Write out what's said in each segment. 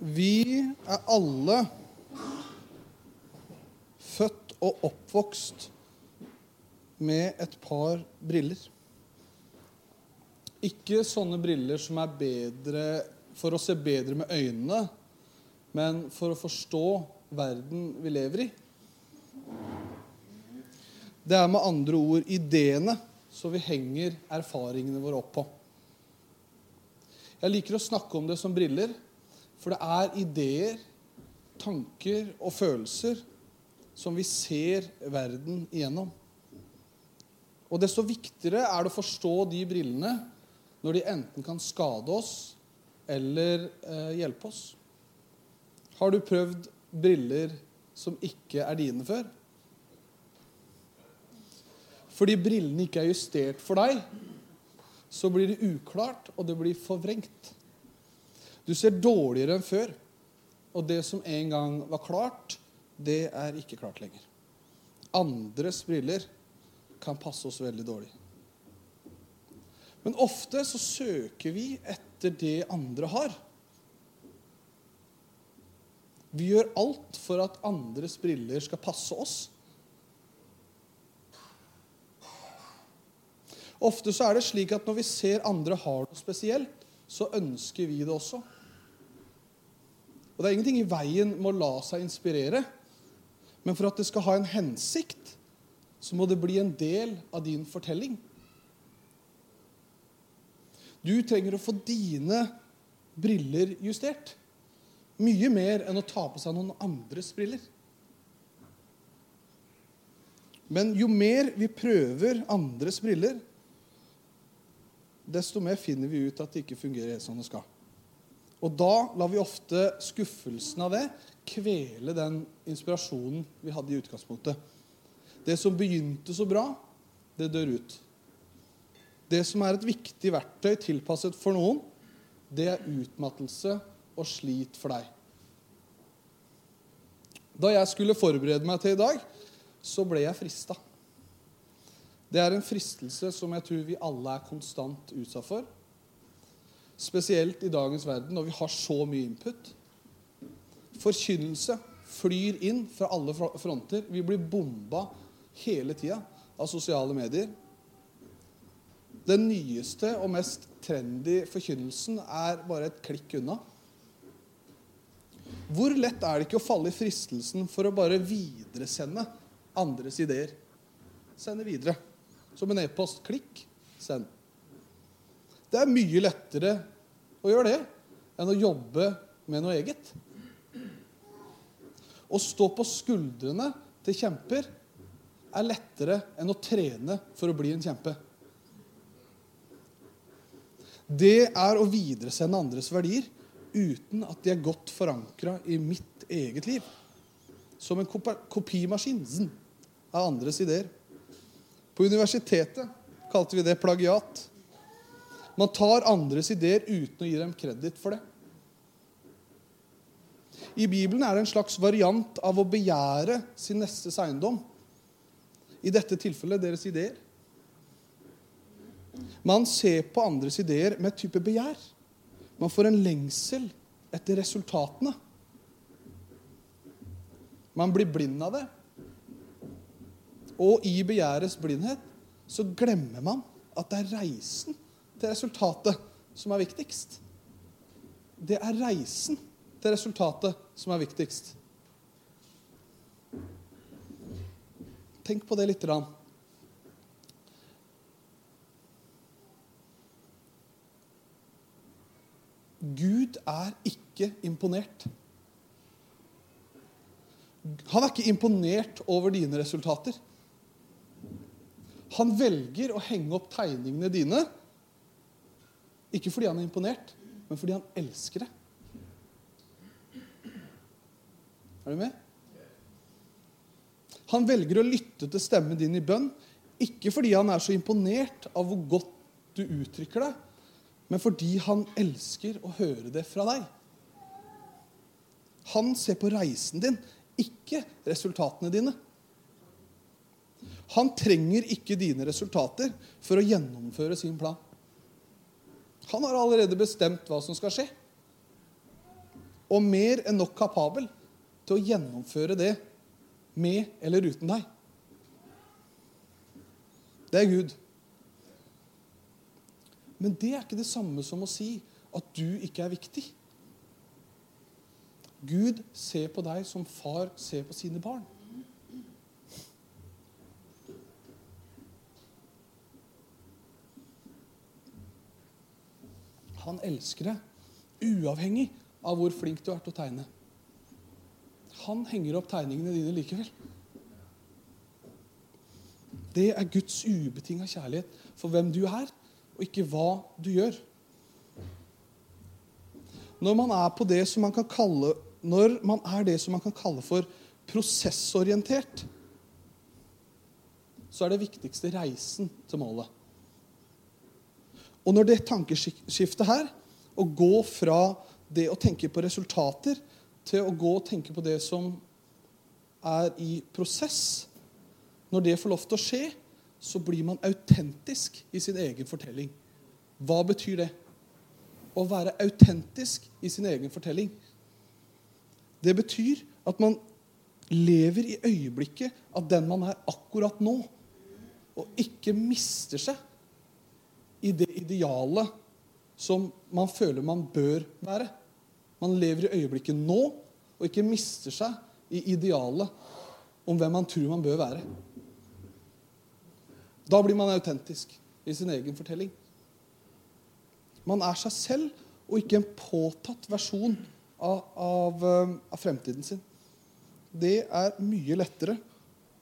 Vi er alle født og oppvokst med et par briller. Ikke sånne briller som er bedre for å se bedre med øynene, men for å forstå verden vi lever i. Det er med andre ord ideene som vi henger erfaringene våre opp på. Jeg liker å snakke om det som briller, for det er ideer, tanker og følelser som vi ser verden igjennom. Og desto viktigere er det å forstå de brillene når de enten kan skade oss eller eh, hjelpe oss. Har du prøvd briller som ikke er dine før? Fordi brillene ikke er justert for deg, så blir det uklart, og det blir forvrengt. Du ser dårligere enn før. Og det som en gang var klart, det er ikke klart lenger. Andres briller kan passe oss veldig dårlig. Men ofte så søker vi etter det andre har. Vi gjør alt for at andres briller skal passe oss. Ofte så er det slik at når vi ser andre har noe spesielt, så ønsker vi det også. Og Det er ingenting i veien med å la seg inspirere. Men for at det skal ha en hensikt, så må det bli en del av din fortelling. Du trenger å få dine briller justert. Mye mer enn å ta på seg noen andres briller. Men jo mer vi prøver andres briller, desto mer finner vi ut at det ikke fungerer helt som det skal. Og da lar vi ofte skuffelsen av det kvele den inspirasjonen vi hadde i utgangspunktet. Det som begynte så bra, det dør ut. Det som er et viktig verktøy tilpasset for noen, det er utmattelse og slit for deg. Da jeg skulle forberede meg til i dag, så ble jeg frista. Det er en fristelse som jeg tror vi alle er konstant utsatt for. Spesielt i dagens verden når vi har så mye input. Forkynnelse flyr inn fra alle fronter. Vi blir bomba hele tida av sosiale medier. Den nyeste og mest trendy forkynnelsen er bare et klikk unna. Hvor lett er det ikke å falle i fristelsen for å bare videresende andres ideer? Sende videre. Som en e-post. Klikk, send. Det er mye lettere å gjøre det enn å jobbe med noe eget. Å stå på skuldrene til kjemper er lettere enn å trene for å bli en kjempe. Det er å videresende andres verdier uten at de er godt forankra i mitt eget liv. Som en kopimaskin av andres ideer. På universitetet kalte vi det plagiat. Man tar andres ideer uten å gi dem kreditt for det. I Bibelen er det en slags variant av å begjære sin nestes eiendom. I dette tilfellet deres ideer. Man ser på andres ideer med et type begjær. Man får en lengsel etter resultatene. Man blir blind av det. Og i begjærets blindhet så glemmer man at det er reisen til resultatet som er viktigst. Det er reisen til resultatet som er viktigst. Tenk på det lite grann. Gud er ikke imponert. Han er ikke imponert over dine resultater. Han velger å henge opp tegningene dine, ikke fordi han er imponert, men fordi han elsker det. Er du med? Han velger å lytte til stemmen din i bønn, ikke fordi han er så imponert av hvor godt du uttrykker deg, men fordi han elsker å høre det fra deg. Han ser på reisen din, ikke resultatene dine. Han trenger ikke dine resultater for å gjennomføre sin plan. Han har allerede bestemt hva som skal skje. og mer enn nok kapabel til å gjennomføre det med eller uten deg. Det er Gud. Men det er ikke det samme som å si at du ikke er viktig. Gud ser på deg som far ser på sine barn. Han elsker deg, uavhengig av hvor flink du er til å tegne. Han henger opp tegningene dine likevel. Det er Guds ubetinga kjærlighet for hvem du er, og ikke hva du gjør. Når man er på det som man kan kalle når man er det som man kan kalle for prosessorientert, så er det viktigste reisen til målet. Og når det tankeskiftet her, å gå fra det å tenke på resultater til å gå og tenke på det som er i prosess Når det får lov til å skje, så blir man autentisk i sin egen fortelling. Hva betyr det? Å være autentisk i sin egen fortelling. Det betyr at man lever i øyeblikket av den man er akkurat nå, og ikke mister seg i det idealet som man føler man bør være. Man lever i øyeblikket nå og ikke mister seg i idealet om hvem man tror man bør være. Da blir man autentisk i sin egen fortelling. Man er seg selv og ikke en påtatt versjon av, av, eh, av, fremtiden sin. Det er mye lettere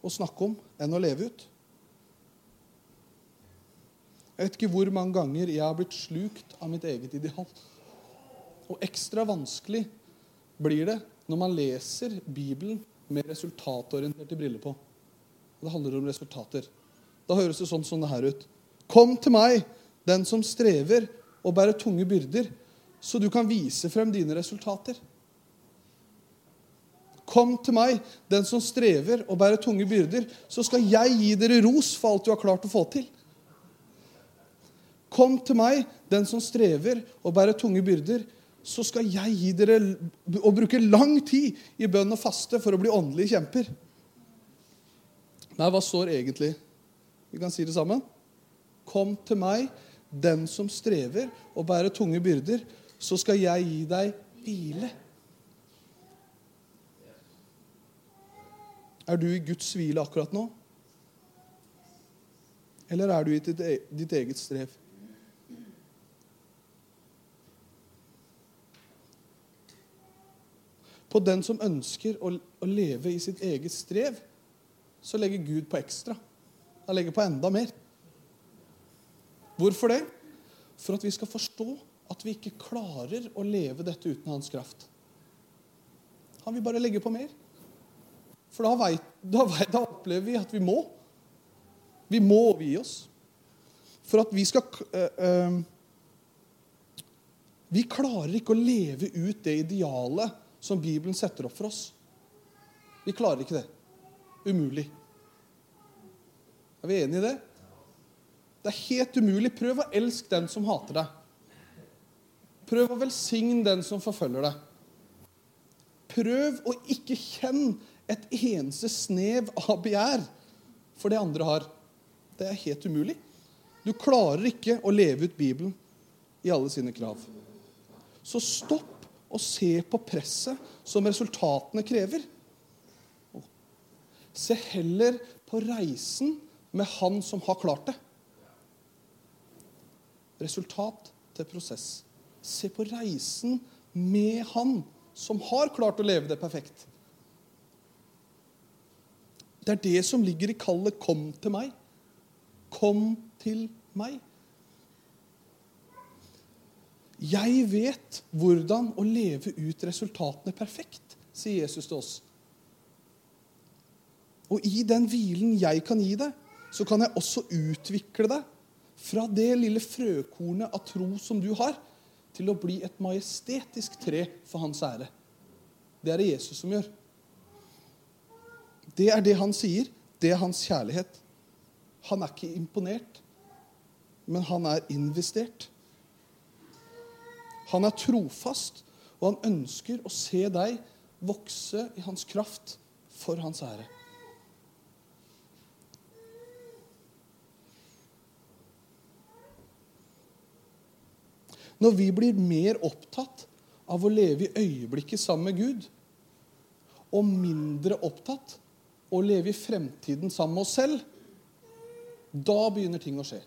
å snakke om enn å leve ut. Jeg vet ikke hvor mange ganger jeg har blitt slukt av mitt eget ideal. Og ekstra vanskelig blir det når man leser Bibelen med resultatorienterte briller på. Det handler om resultater. Da høres det sånn som det her ut. Kom til meg, den som strever og bærer tunge byrder, så du kan vise frem dine resultater. Kom til meg, den som strever og bærer tunge byrder, så skal jeg gi dere ros for alt du har klart å få til. Kom til meg, den som strever og bærer tunge byrder, så skal jeg gi dere å bruke lang tid i bønn og faste for å bli åndelige kjemper. Nei, hva står egentlig? Vi kan si det sammen. Kom til meg, den som strever og bærer tunge byrder, så skal jeg gi deg hvile. Er du i Guds hvile akkurat nå? Eller er du i ditt e-, eget strev? På den som ønsker å, leve i sitt eget strev, så legger Gud på ekstra. Han legger på enda mer. Hvorfor det? For at vi skal forstå at vi ikke klarer å leve dette uten hans kraft. Han vil bare legge på mer. For da, vet, da, vet, da opplever vi at vi må. Vi må overgi oss. For at vi skal øh, øh, Vi klarer ikke å leve ut det idealet som Bibelen setter opp for oss. Vi klarer ikke det. Umulig. Er vi enige i det? Det er helt umulig. Prøv å elske den som hater deg. Prøv å velsigne den som forfølger deg. Prøv å ikke kjenne et eneste snev av begjær for det andre har. Det er helt umulig. Du klarer ikke å leve ut Bibelen i alle sine krav. Så stopp og se på presset som resultatene krever. Se heller på reisen med han som har klart det. Resultat til prosess. Se på reisen med han som har klart å leve det perfekt. Det er det som ligger i kallet 'kom til meg'. Kom til meg. Jeg vet hvordan å leve ut resultatene perfekt, sier Jesus til oss. Og i den hvilen jeg kan gi deg, så kan jeg også utvikle deg fra det lille frøkornet av tro som du har, til å bli et majestetisk tre for hans ære. Det er det Jesus som gjør. Det er det han sier. Det er hans kjærlighet. Han er ikke imponert, men han er investert. Han er trofast, Og han ønsker å se deg vokse i hans kraft for hans ære. Når vi blir mer opptatt av å leve i øyeblikket sammen med Gud, og mindre opptatt av å leve i fremtiden sammen med oss selv, da begynner ting å skje.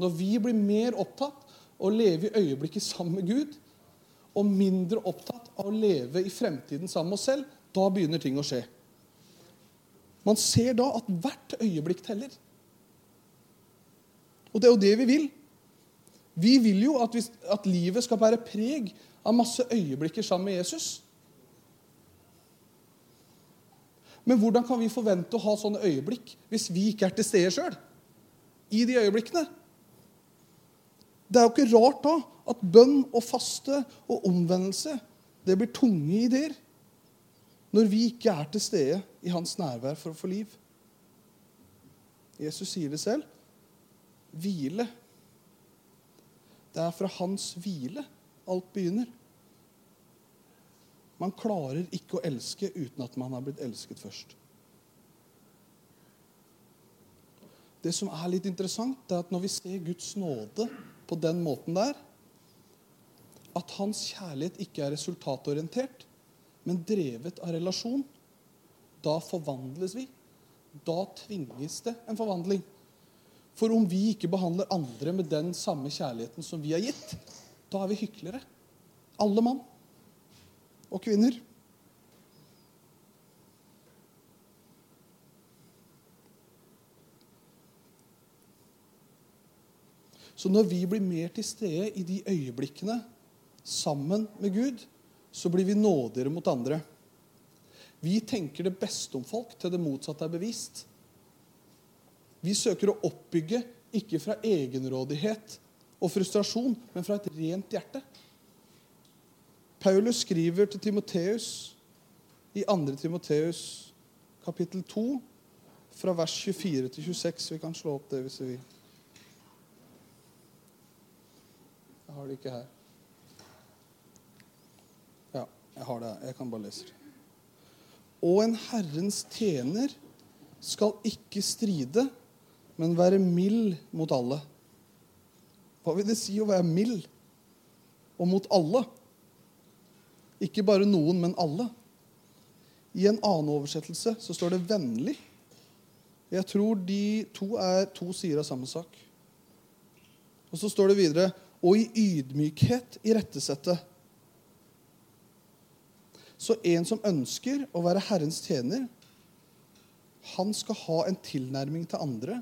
Når vi blir mer opptatt å leve i øyeblikket sammen med Gud, og mindre opptatt av å leve i fremtiden sammen med oss selv, da begynner ting å skje. Man ser da at hvert øyeblikk teller. Og det er jo det vi vil. Vi vil jo at, vi, at livet skal bære preg av masse øyeblikker sammen med Jesus. Men hvordan kan vi forvente å ha sånne øyeblikk hvis vi ikke er til stede sjøl? I de øyeblikkene. Det er jo ikke rart da at bønn og faste og omvendelse det blir tunge ideer når vi ikke er til stede i hans nærvær for å få liv. Jesus sier det selv. Hvile. Det er fra hans hvile alt begynner. Man klarer ikke å elske uten at man har blitt elsket først. Det som er litt interessant, er at når vi ser Guds nåde på den måten der, at hans kjærlighet ikke er resultatorientert, men drevet av relasjon, da forvandles vi. Da tvinges det en forvandling. For om vi ikke behandler andre med den samme kjærligheten som vi har gitt, da er vi hyklere. Alle mann og kvinner. Så når vi blir mer til stede i de øyeblikkene sammen med Gud, så blir vi nådigere mot andre. Vi tenker det beste om folk til det motsatte er bevist. Vi søker å oppbygge ikke fra egenrådighet og frustrasjon, men fra et rent hjerte. Paulus skriver til Timoteus i 2. Timoteus kapittel 2, fra vers 24 til 26. Vi kan slå opp det hvis vi vil. Jeg har det ikke her. Jeg har det. Jeg kan bare lese det. Og en Herrens tjener skal ikke stride, men være mild mot alle. Hva vil det si å være mild? Og mot alle? Ikke bare noen, men alle. I en annen oversettelse så står det 'vennlig'. Jeg tror de to er to sider av samme sak. Og så står det videre 'og i ydmykhet irettesette'. Så en som ønsker å være Herrens tjener, han skal ha en tilnærming til andre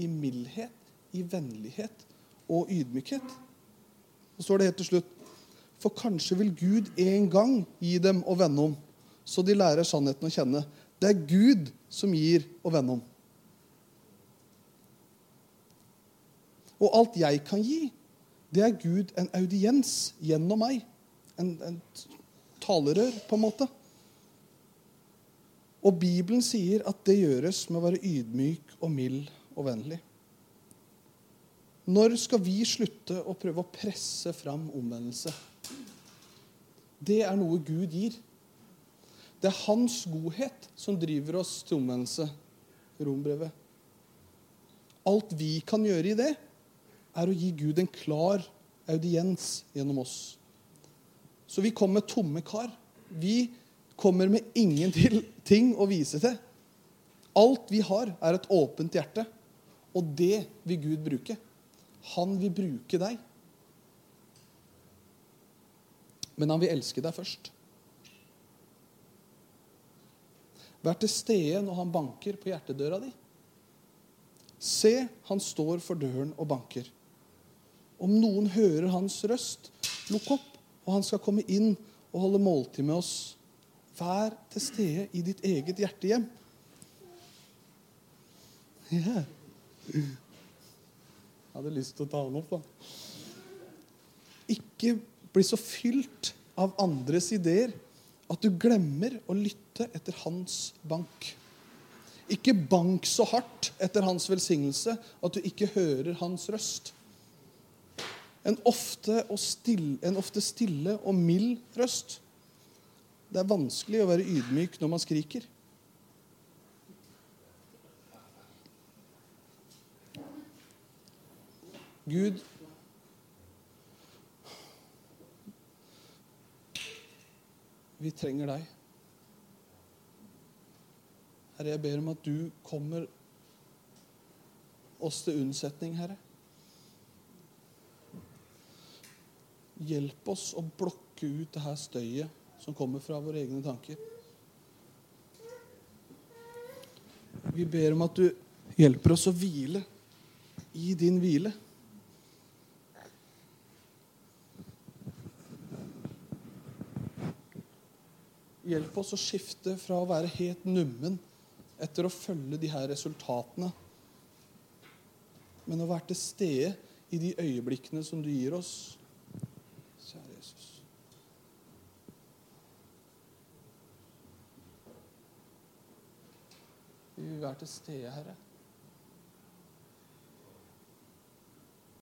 i mildhet, i vennlighet og ydmykhet. Så står det helt til slutt For kanskje vil Gud en gang gi dem å vende om, så de lærer sannheten å kjenne. Det er Gud som gir å vende om. Og alt jeg kan gi, det er Gud en audiens gjennom meg. En, en talerør, på en måte. Og Bibelen sier at det gjøres med å være ydmyk og mild og vennlig. Når skal vi slutte å prøve å presse fram omvendelse? Det er noe Gud gir. Det er hans godhet som driver oss til omvendelse. Rombrevet. Alt vi kan gjøre i det, er å gi Gud en klar audiens gjennom oss. Så vi kommer tomme kar. Vi kommer med ingenting å vise til. Alt vi har, er et åpent hjerte. Og det vil Gud bruke. Han vil bruke deg. Men han vil elske deg først. Vær til stede når han banker på hjertedøra di. Se, han står for døren og banker. Om noen hører hans røst, lukk opp og han skal komme inn og holde måltid med oss. Vær til stede i ditt eget hjertehjem. Yeah. Jeg hadde lyst til å ta han opp, da. Ikke bli så fylt av andres ideer at du glemmer å lytte etter hans bank. Ikke bank så hardt etter hans velsignelse at du ikke hører hans røst. En ofte, stille, en ofte stille og mild røst. Det er vanskelig å være ydmyk når man skriker. Gud Vi trenger deg. Herre, jeg ber om at du kommer oss til unnsetning, Herre. Hjelp oss å blokke ut det her støyet som kommer fra våre egne tanker. Vi ber om at du hjelper oss å hvile i din hvile. Hjelp oss å skifte fra å være helt nummen etter å følge de her resultatene, men å være til stede i de øyeblikkene som du gir oss. Kjære Jesus. Vi er til stede, Herre.